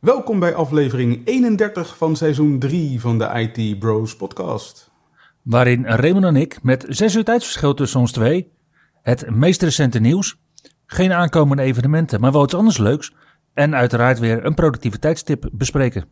Welkom bij aflevering 31 van seizoen 3 van de IT Bros podcast. Waarin Raymond en ik met zes uur tijdsverschil tussen ons twee het meest recente nieuws, geen aankomende evenementen, maar wel iets anders leuks en uiteraard weer een productiviteitstip bespreken.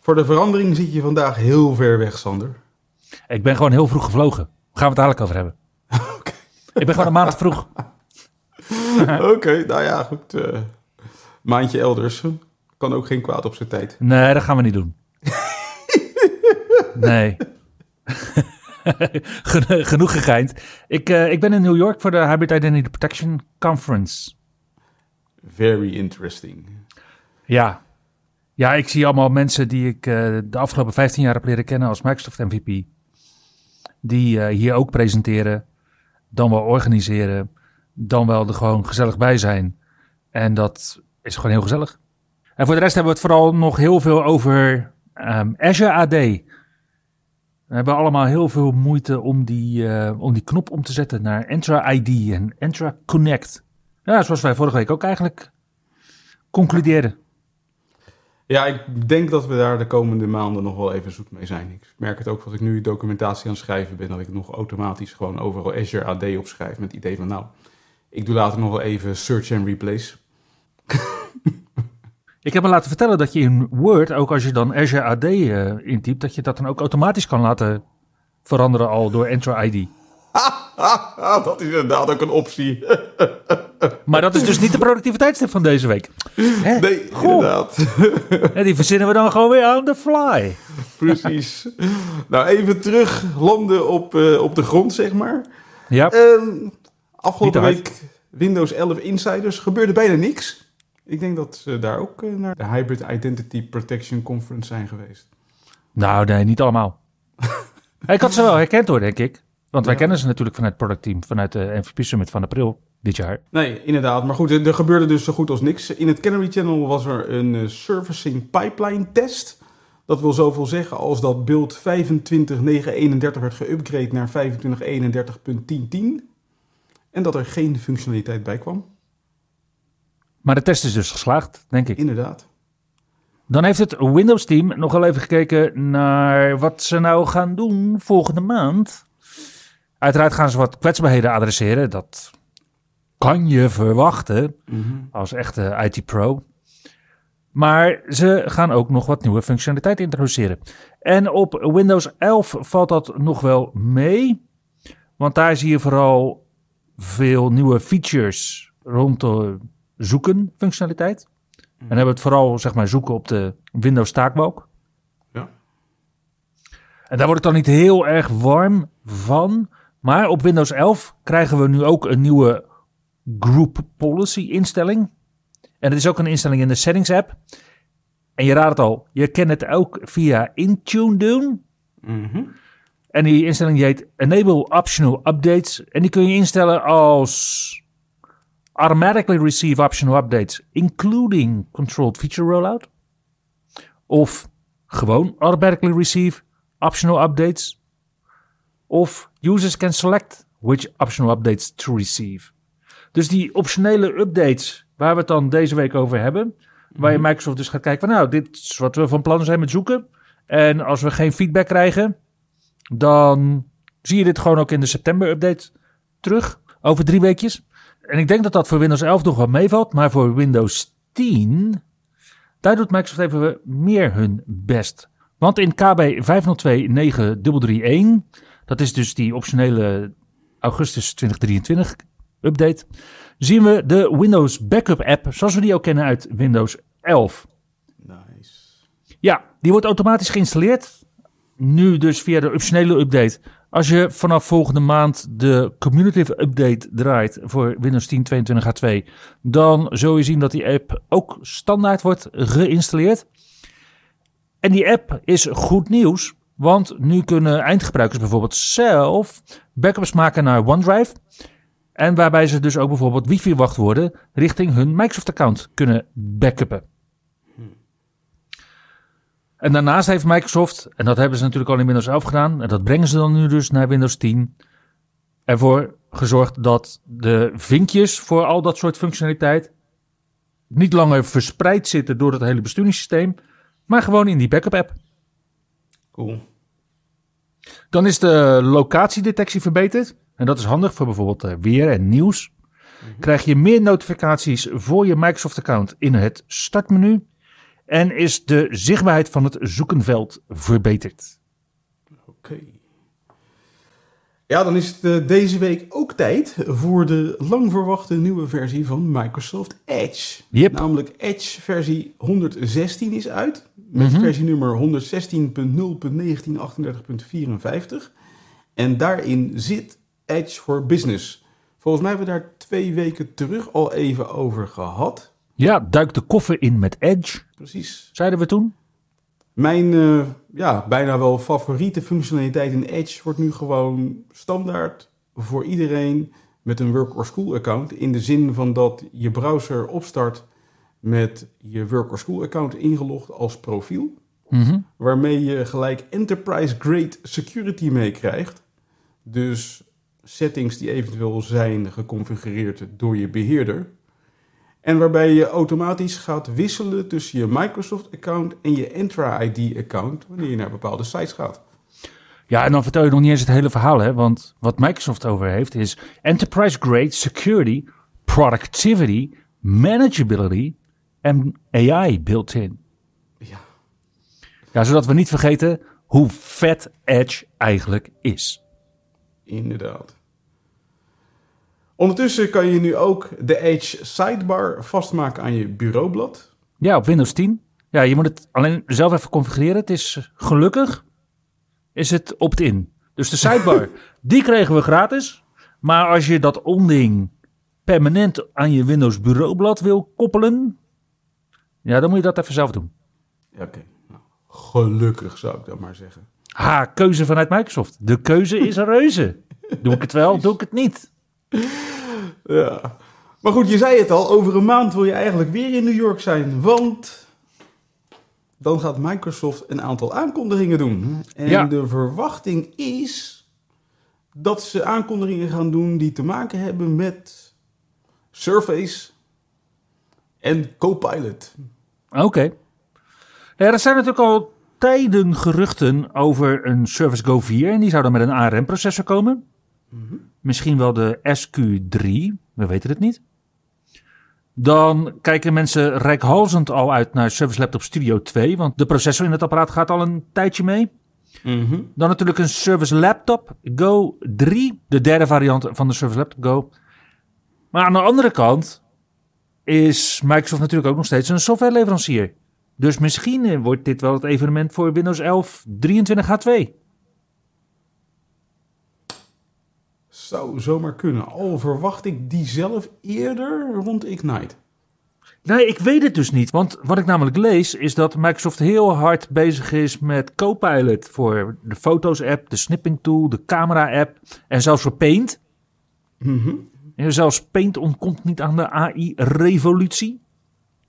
Voor de verandering zit je vandaag heel ver weg, Sander. Ik ben gewoon heel vroeg gevlogen. Gaan we het dadelijk over hebben. Ik ben gewoon een maand vroeg. Oké, nou ja, goed. eh, maandje elders. Kan ook geen kwaad op zijn tijd. Nee, dat gaan we niet doen. Nee. Gen- Genoeg gegeind. Ik, eh, ik ben in New York voor de Hybrid Identity Protection Conference. Very interesting. Ja. Ja, ik zie allemaal mensen die ik eh, de afgelopen 15 jaar heb leren kennen als Microsoft MVP. Die eh, hier ook presenteren, dan wel organiseren, dan wel er gewoon gezellig bij zijn. En dat is gewoon heel gezellig. En voor de rest hebben we het vooral nog heel veel over ehm, Azure AD. We hebben allemaal heel veel moeite om die, eh, om die knop om te zetten naar Entra ID en Entra Connect. Ja, zoals wij vorige week ook eigenlijk concludeerden. Ja, ik denk dat we daar de komende maanden nog wel even zoet mee zijn. Ik merk het ook als ik nu documentatie aan het schrijven ben, dat ik nog automatisch gewoon overal Azure AD opschrijf met het idee van nou, ik doe later nog wel even search and replace. Ik heb me laten vertellen dat je in Word, ook als je dan Azure AD eh, intypt, dat je dat dan ook automatisch kan laten veranderen al door Entra ID. dat is inderdaad ook een optie. Maar dat is dus niet de productiviteitstip van deze week. Hè? Nee, Goh. inderdaad. En die verzinnen we dan gewoon weer on the fly. Precies. nou, even terug landen op, eh, op de grond, zeg maar. Ja, Ehm, afgelopen week Windows 11 Insiders gebeurde bijna niks. Ik denk dat ze daar ook eh, naar de Hybrid Identity Protection Conference zijn geweest. nou nee, niet allemaal. ik had ze wel herkend hoor, denk ik. Want wij Ja. kennen ze natuurlijk vanuit het productteam, vanuit de MVP Summit van april dit jaar. Nee, inderdaad. Maar goed, er, gebeurde dus zo goed als niks. In het Canary Channel was er een eh, servicing pipeline test. Dat wil zoveel zeggen als dat beeld 25.931 werd geüpgrade naar 25.31.10.10. En dat er geen functionaliteit bij kwam. Maar de test is dus geslaagd, denk ik. Inderdaad. Dan heeft het Windows team nog wel even gekeken naar wat ze nou gaan doen volgende maand. Uiteraard gaan ze wat kwetsbaarheden adresseren. Dat kan je verwachten als echte IT-pro. Maar ze gaan ook nog wat nieuwe functionaliteit introduceren. En op Windows 11 valt dat nog wel mee. Want daar zie je vooral veel nieuwe features rond de zoeken functionaliteit. En hebben we het vooral zeg maar zoeken op de Windows taakbalk. Ja. En daar wordt het dan niet heel erg warm van. Maar op Windows 11 krijgen we nu ook een nieuwe Group Policy instelling. En het is ook een instelling in de Settings app. En je raadt het al, je kan het ook via Intune doen. Mhm. En die instelling heet Enable Optional Updates. En die kun je instellen als automatically receive optional updates, including controlled feature rollout. Of gewoon automatically receive optional updates. Of users can select which optional updates to receive. Dus die optionele updates waar we het dan deze week over hebben. Waar je Microsoft dus gaat kijken van nou, dit is wat we van plan zijn met zoeken. En als we geen feedback krijgen, dan zie je dit gewoon ook in de september update terug. Over drie weekjes. En ik denk dat dat voor Windows 11 nog wel meevalt. Maar voor Windows 10, daar doet Microsoft even meer hun best. Want in KB 502.9.331, dat is dus die optionele augustus 2023 update, zien we de Windows Backup app zoals we die ook kennen uit Windows 11. Nice. Ja, die wordt automatisch geïnstalleerd. Nu dus via de optionele update Als je vanaf volgende maand de community update draait voor Windows 10 22H2, dan zul je zien dat die app ook standaard wordt geïnstalleerd. En die app is goed nieuws, want nu kunnen eindgebruikers bijvoorbeeld zelf backups maken naar OneDrive. En waarbij ze dus ook bijvoorbeeld wifi-wachtwoorden richting hun Microsoft-account kunnen backuppen. En daarnaast heeft Microsoft, en dat hebben ze natuurlijk al in Windows 11 gedaan, en dat brengen ze dan nu dus naar Windows 10, ervoor gezorgd dat de vinkjes voor al dat soort functionaliteit niet langer verspreid zitten door het hele besturingssysteem, maar gewoon in die backup app. Cool. Dan is de locatiedetectie verbeterd. En dat is handig voor bijvoorbeeld eh, weer en nieuws. Krijg je meer notificaties voor je Microsoft-account in het startmenu. En is de zichtbaarheid van het zoekenveld verbeterd. Oké. Ja, dan is het eh, deze week ook tijd voor de lang verwachte nieuwe versie van Microsoft Edge. Yep. Namelijk Edge versie 116 is uit. Met Mhm. versienummer 116.0.1938.54. En daarin zit Edge for Business. Volgens mij hebben we daar twee weken terug al even over gehad. Ja, duik de koffer in met Edge, Precies. zeiden we toen. Mijn eh, ja, bijna wel favoriete functionaliteit in Edge wordt nu gewoon standaard voor iedereen met een Work or School account. In de zin van dat je browser opstart met je Work or School account ingelogd als profiel. Mhm. Waarmee je gelijk enterprise grade security meekrijgt. Dus settings die eventueel zijn geconfigureerd door je beheerder. En waarbij je automatisch gaat wisselen tussen je Microsoft-account en je Entra-ID-account wanneer je naar bepaalde sites gaat. Ja, en dan vertel je nog niet eens het hele verhaal, hè? Want wat Microsoft over heeft is enterprise grade security, productivity, manageability en AI built in. Ja. Ja, zodat we niet vergeten hoe vet Edge eigenlijk is. Inderdaad. Ondertussen kan je nu ook de Edge sidebar vastmaken aan je bureaublad. Ja, op Windows 10. Ja, je moet het alleen zelf even configureren. Het is gelukkig is het opt-in. Dus de sidebar, die kregen we gratis. Maar als je dat onding permanent aan je Windows bureaublad wil koppelen, ja, dan moet je dat even zelf doen. Ja, Oké, nou, gelukkig zou ik dat maar zeggen. Ha, keuze vanuit Microsoft. De keuze is een reuze. Doe ik het wel, doe ik het niet. Ja. Maar goed, je zei het al, over een maand wil je eigenlijk weer in New York zijn. Want dan gaat Microsoft een aantal aankondigingen doen. En Ja. de verwachting is dat ze aankondigingen gaan doen die te maken hebben met Surface en Copilot. Oké. Ja, er zijn natuurlijk al tijden geruchten over een Service Go 4. En die zou dan met een ARM-processor komen. Misschien wel de SQ3. We weten het niet. Dan kijken mensen rijkhalzend al uit naar Service Laptop Studio 2. Want de processor in het apparaat gaat al een tijdje mee. Dan natuurlijk een Service Laptop Go 3. De derde variant van de Service Laptop Go. Maar aan de andere kant is Microsoft natuurlijk ook nog steeds een softwareleverancier. Dus misschien eh, wordt dit wel het evenement voor Windows 11 23H2. Zou zomaar kunnen. Al verwacht ik die zelf eerder rond Ignite. Nee, ik weet het dus niet. Want wat ik namelijk lees is dat Microsoft heel hard bezig is met Copilot voor de Foto's-app, de Snipping Tool, de Camera-app en zelfs voor Paint. En zelfs Paint ontkomt niet aan de AI-revolutie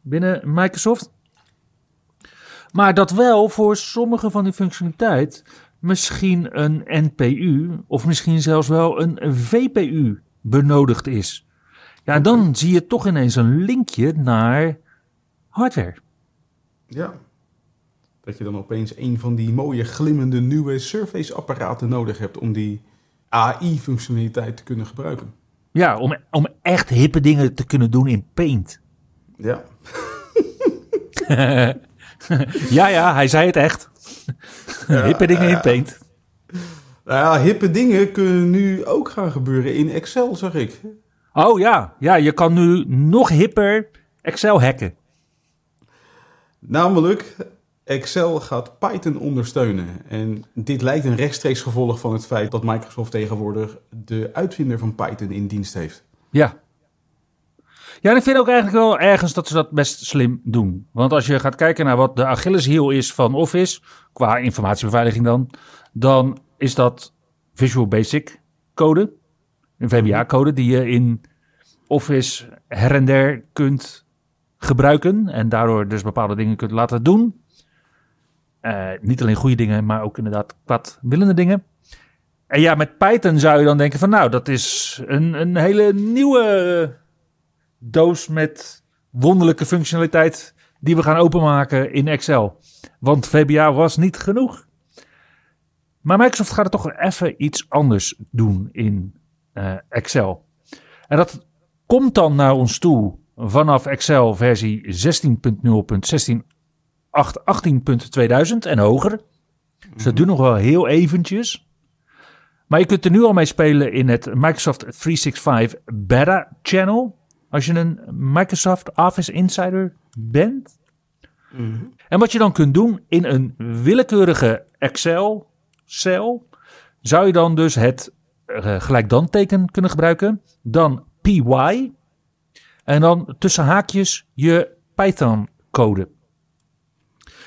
binnen Microsoft. Maar dat wel voor sommige van die functionaliteit misschien een NPU of misschien zelfs wel een VPU benodigd is. Ja, dan zie je toch ineens een linkje naar hardware. Ja. Dat je dan opeens een van die mooie glimmende nieuwe Surface-apparaten nodig hebt om die AI-functionaliteit te kunnen gebruiken. Ja, om, om echt hippe dingen te kunnen doen in Paint. Ja. Ja, ja, hij zei het echt. hippe dingen in Paint. Nou ja, hippe dingen kunnen nu ook gaan gebeuren in Excel, zag ik. Oh ja, ja, je kan nu nog hipper Excel hacken. Namelijk, Excel gaat Python ondersteunen. En dit lijkt een rechtstreeks gevolg van het feit dat Microsoft tegenwoordig de uitvinder van Python in dienst heeft. Ja. Ja, en ik vind ook eigenlijk wel ergens dat ze dat best slim doen. Want als je gaat kijken naar wat de Achilleshiel is van Office, qua informatiebeveiliging dan, dan is dat Visual Basic code, een VBA-code die je in Office her en der kunt gebruiken en daardoor dus bepaalde dingen kunt laten doen. Uh, niet alleen goede dingen, maar ook inderdaad willende dingen. En ja, met Python zou je dan denken van nou, dat is een, een hele nieuwe doos met wonderlijke functionaliteit die we gaan openmaken in Excel. Want VBA was niet genoeg. Maar Microsoft gaat er toch even iets anders doen in uh, Excel. En dat komt dan naar ons toe vanaf Excel versie 16.0.16 18.2000 en hoger. Dus dat doen nog wel heel eventjes. Maar je kunt er nu al mee spelen in het Microsoft 365 Beta Channel. Als je een Microsoft Office Insider bent. En wat je dan kunt doen in een willekeurige Excel-cel, zou je dan dus het uh, gelijk dan teken kunnen gebruiken. Dan PY. En dan tussen haakjes je Python code.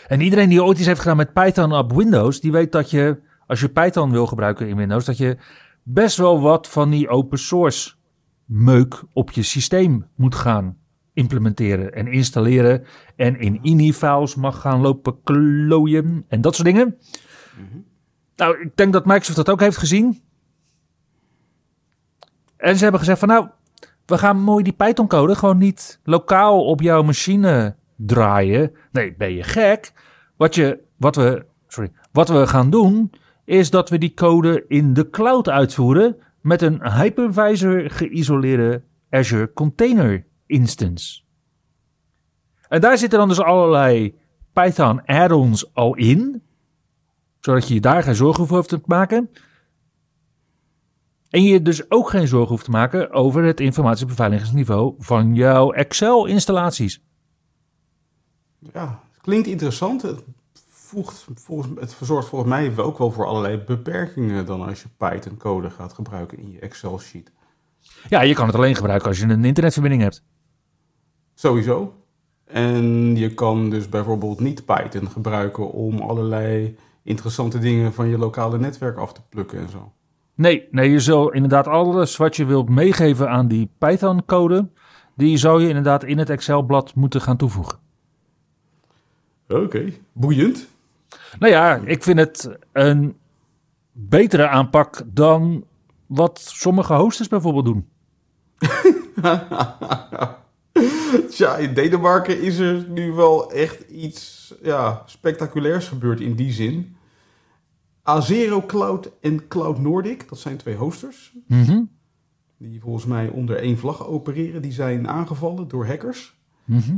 En iedereen die ooit iets heeft gedaan met Python op Windows, die weet dat je, als je Python wil gebruiken in Windows, dat je best wel wat van die open source meuk op je systeem moet gaan implementeren en installeren. En in ini-files mag gaan lopen klooien en dat soort dingen. Mhm. Nou, ik denk dat Microsoft dat ook heeft gezien. En ze hebben gezegd van nou, we gaan mooi die Python-code gewoon niet lokaal op jouw machine draaien. Nee, ben je gek? Wat, je, wat, we, sorry, wat we gaan doen, is dat we die code in de cloud uitvoeren met een hypervisor geïsoleerde Azure Container Instance. En daar zitten dan dus allerlei Python add-ons al in, zodat je je daar geen zorgen over hoeft te maken. En je dus ook geen zorgen hoeft te maken over het informatiebeveiligingsniveau van jouw Excel-installaties. Ja, klinkt interessant. Het, voegt, volgens, het verzorgt volgens mij ook wel voor allerlei beperkingen dan als je Python-code gaat gebruiken in je Excel-sheet. Ja, je kan het alleen gebruiken als je een internetverbinding hebt. Sowieso. En je kan dus bijvoorbeeld niet Python gebruiken om allerlei interessante dingen van je lokale netwerk af te plukken en zo. Nee, nee, je zal inderdaad alles wat je wilt meegeven aan die Python-code, die zou je inderdaad in het Excel-blad moeten gaan toevoegen. Oké, boeiend. Nou ja, ik vind het een betere aanpak dan wat sommige hosters bijvoorbeeld doen. Tja, in Denemarken is er nu wel echt iets ja, spectaculairs gebeurd in die zin. Azero Cloud en Cloud Nordic, dat zijn twee hosters. Mhm. Die volgens mij onder één vlag opereren. Die zijn aangevallen door hackers. Mhm.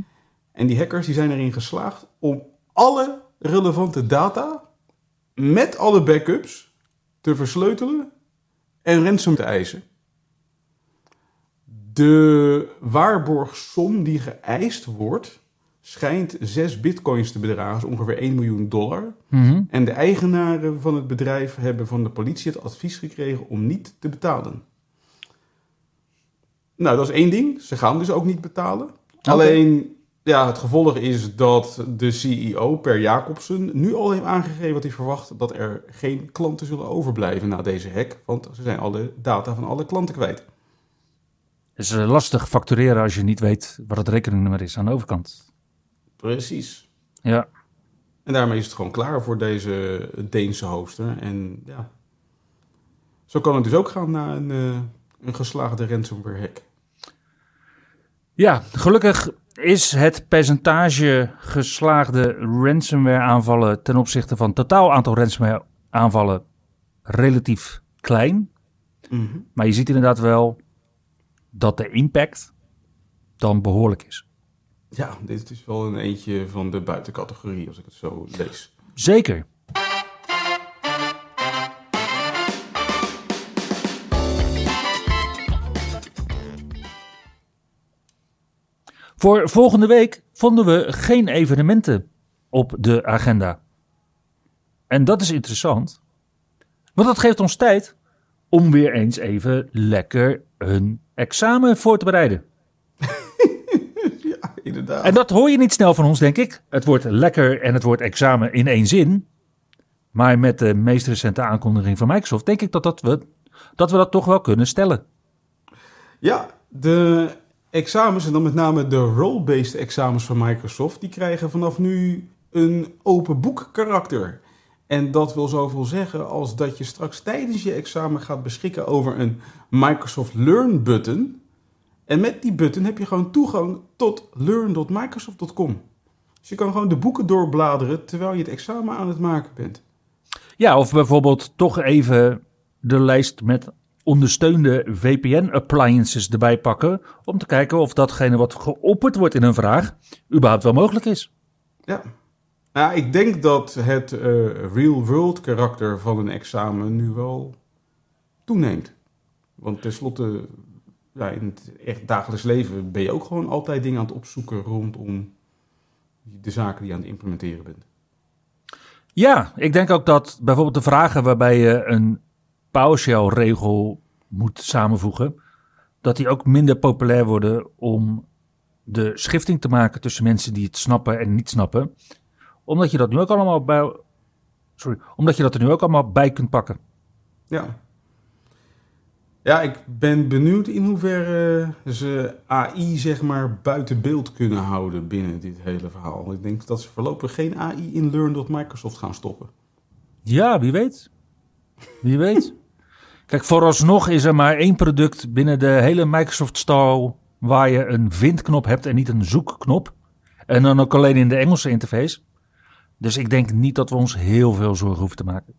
En die hackers die zijn erin geslaagd om alle relevante data met alle backups te versleutelen en ransom te eisen. De waarborgsom die geëist wordt, schijnt 6 bitcoins te bedragen, dus ongeveer 1 miljoen dollar. Mhm. En de eigenaren van het bedrijf hebben van de politie het advies gekregen om niet te betalen. Nou, dat is één ding. Ze gaan dus ook niet betalen. Alleen ja, het gevolg is dat de CEO, Per Jacobsen, nu al heeft aangegeven dat hij verwacht dat er geen klanten zullen overblijven na deze hack. Want ze zijn alle data van alle klanten kwijt. Het is eh, lastig factureren als je niet weet wat het rekeningnummer is aan de overkant. Precies. Ja. En daarmee is het gewoon klaar voor deze Deense hoster. En ja, zo kan het dus ook gaan na een, uh, een geslaagde ransomware hack. Ja, gelukkig is het percentage geslaagde ransomware aanvallen ten opzichte van totaal aantal ransomware aanvallen relatief klein. Mhm. Maar je ziet inderdaad wel dat de impact dan behoorlijk is. Ja, dit is wel een eentje van de buitencategorie als ik het zo lees. Zeker. Voor volgende week vonden we geen evenementen. op de agenda. En dat is interessant, want dat geeft ons tijd om weer eens even lekker een examen voor te bereiden. ja, inderdaad. En dat hoor je niet snel van ons, denk ik. Het wordt lekker en het wordt examen in één zin. Maar met de meest recente aankondiging van Microsoft denk ik dat, dat, we, dat we dat toch wel kunnen stellen. Ja, de examens en dan met name de role-based examens van Microsoft, die krijgen vanaf nu een open boek karakter. En dat wil zoveel zeggen als dat je straks tijdens je examen gaat beschikken over een Microsoft Learn button. En met die button heb je gewoon toegang tot learn.microsoft.com. Dus je kan gewoon de boeken doorbladeren terwijl je het examen aan het maken bent. Ja, of bijvoorbeeld toch even de lijst met ondersteunde VPN-appliances erbij pakken. Om te kijken of datgene wat geopperd wordt in een vraag überhaupt wel mogelijk is. Ja. Nou, ik denk dat het uh, real-world karakter van een examen nu wel toeneemt. Want tenslotte, ja, in het echt dagelijks leven ben je ook gewoon altijd dingen aan het opzoeken rondom de zaken die je aan het implementeren bent. Ja, ik denk ook dat bijvoorbeeld de vragen waarbij je een PowerShell-regel moet samenvoegen, dat die ook minder populair worden om de schifting te maken tussen mensen die het snappen en niet snappen. Omdat je dat nu ook allemaal bij. Sorry, omdat je dat er nu ook allemaal bij kunt pakken. Ja. Ja, ik ben benieuwd in hoeverre ze AI zeg maar buiten beeld kunnen houden binnen dit hele verhaal. Ik denk dat ze voorlopig geen AI in Learn.Microsoft gaan stoppen. Ja, wie weet. Wie weet. Kijk, vooralsnog is er maar één product binnen de hele Microsoft-stal waar je een vindknop hebt en niet een zoekknop. En dan ook alleen in de Engelse interface. Dus ik denk niet dat we ons heel veel zorgen hoeven te maken.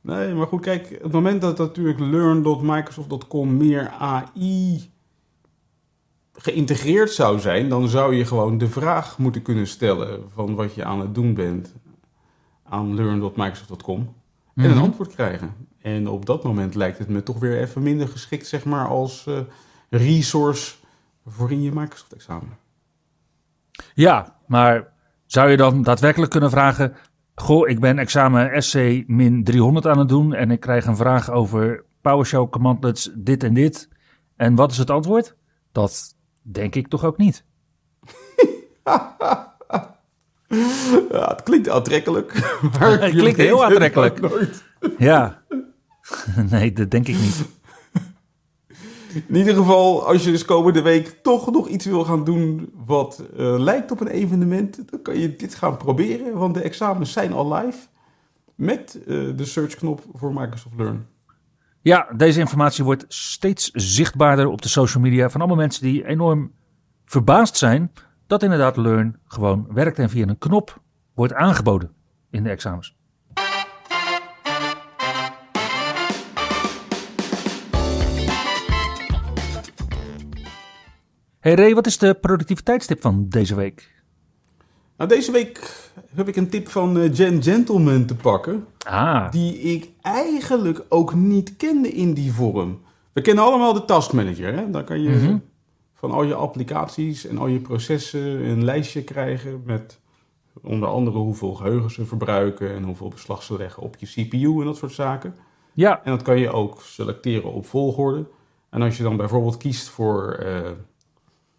Nee, maar goed, kijk, het moment dat natuurlijk learn.microsoft.com meer AI geïntegreerd zou zijn, dan zou je gewoon de vraag moeten kunnen stellen van wat je aan het doen bent aan learn.microsoft.com en een Mhm. antwoord krijgen. En op dat moment lijkt het me toch weer even minder geschikt, zeg maar, als eh, resource voor in je Microsoft-examen. Ja, maar zou je dan daadwerkelijk kunnen vragen... Goh, ik ben examen SC-300 aan het doen... en ik krijg een vraag over PowerShell commandlets dit en dit. En wat is het antwoord? Dat denk ik toch ook niet. Ja, het klinkt aantrekkelijk. Maar Het klinkt heel aantrekkelijk. nooit. Ja. nee, dat denk ik niet. In ieder geval, als je dus komende week toch nog iets wil gaan doen wat eh, lijkt op een evenement, dan kan je dit gaan proberen, want de examens zijn al live met eh, de searchknop voor Microsoft Learn. Ja, deze informatie wordt steeds zichtbaarder op de social media van allemaal mensen die enorm verbaasd zijn dat inderdaad Learn gewoon werkt en via een knop wordt aangeboden in de examens. Hey Ray, wat is de productiviteitstip van deze week? Nou, deze week heb ik een tip van eh, Jen Gentleman te pakken, Ah, die ik eigenlijk ook niet kende in die vorm. We kennen allemaal de Task Manager. Hè? Dan kan je Mhm. Van al je applicaties en al je processen een lijstje krijgen met onder andere hoeveel geheugen ze verbruiken en hoeveel beslag ze leggen op je CPU en dat soort zaken. ja, En dat kan je ook selecteren op volgorde. En als je dan bijvoorbeeld kiest voor eh,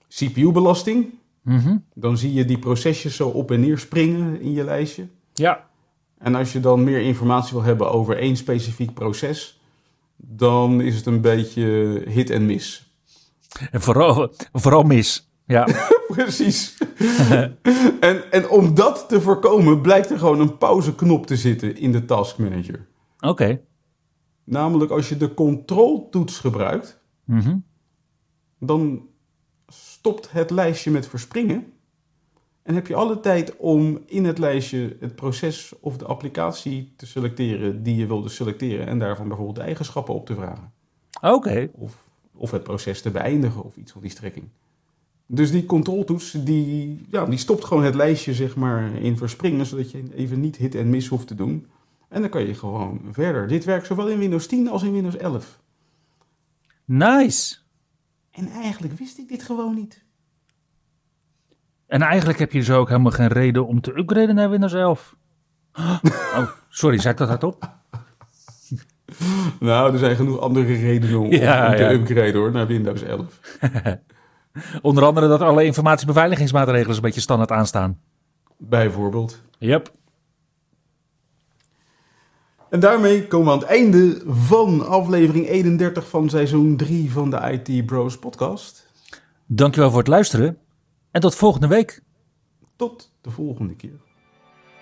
CPU-belasting, mhm. dan zie je die procesjes zo op en neer springen in je lijstje. ja, En als je dan meer informatie wil hebben over één specifiek proces, dan is het een beetje hit en miss. En vooral, vooral mis. Ja, Precies. en, en om dat te voorkomen, blijkt er gewoon een pauzeknop te zitten in de Task Manager. oké. Namelijk als je de control-toets gebruikt, Mhm. dan stopt het lijstje met verspringen. En heb je alle tijd om in het lijstje het proces of de applicatie te selecteren die je wilde selecteren. En daarvan bijvoorbeeld de eigenschappen op te vragen. Oké, Of, of het proces te beëindigen of iets van die strekking. Dus die controltoets, die, ja, die stopt gewoon het lijstje zeg maar, in verspringen, zodat je even niet hit en miss hoeft te doen. En dan kan je gewoon verder. Dit werkt zowel in Windows 10 als in Windows 11. nice. En eigenlijk wist ik dit gewoon niet. En eigenlijk heb je dus ook helemaal geen reden om te upgraden naar Windows 11. Oh, sorry, zei ik dat hardop? Nou, er zijn genoeg andere redenen om, Ja, om te ja. upgraden hoor, naar Windows 11. Onder andere dat alle informatiebeveiligingsmaatregelen een beetje standaard aanstaan. Bijvoorbeeld. Yep. En daarmee komen we aan het einde van aflevering 31 van seizoen 3 van de IT Bros podcast. Dankjewel voor het luisteren. En tot volgende week. Tot de volgende keer.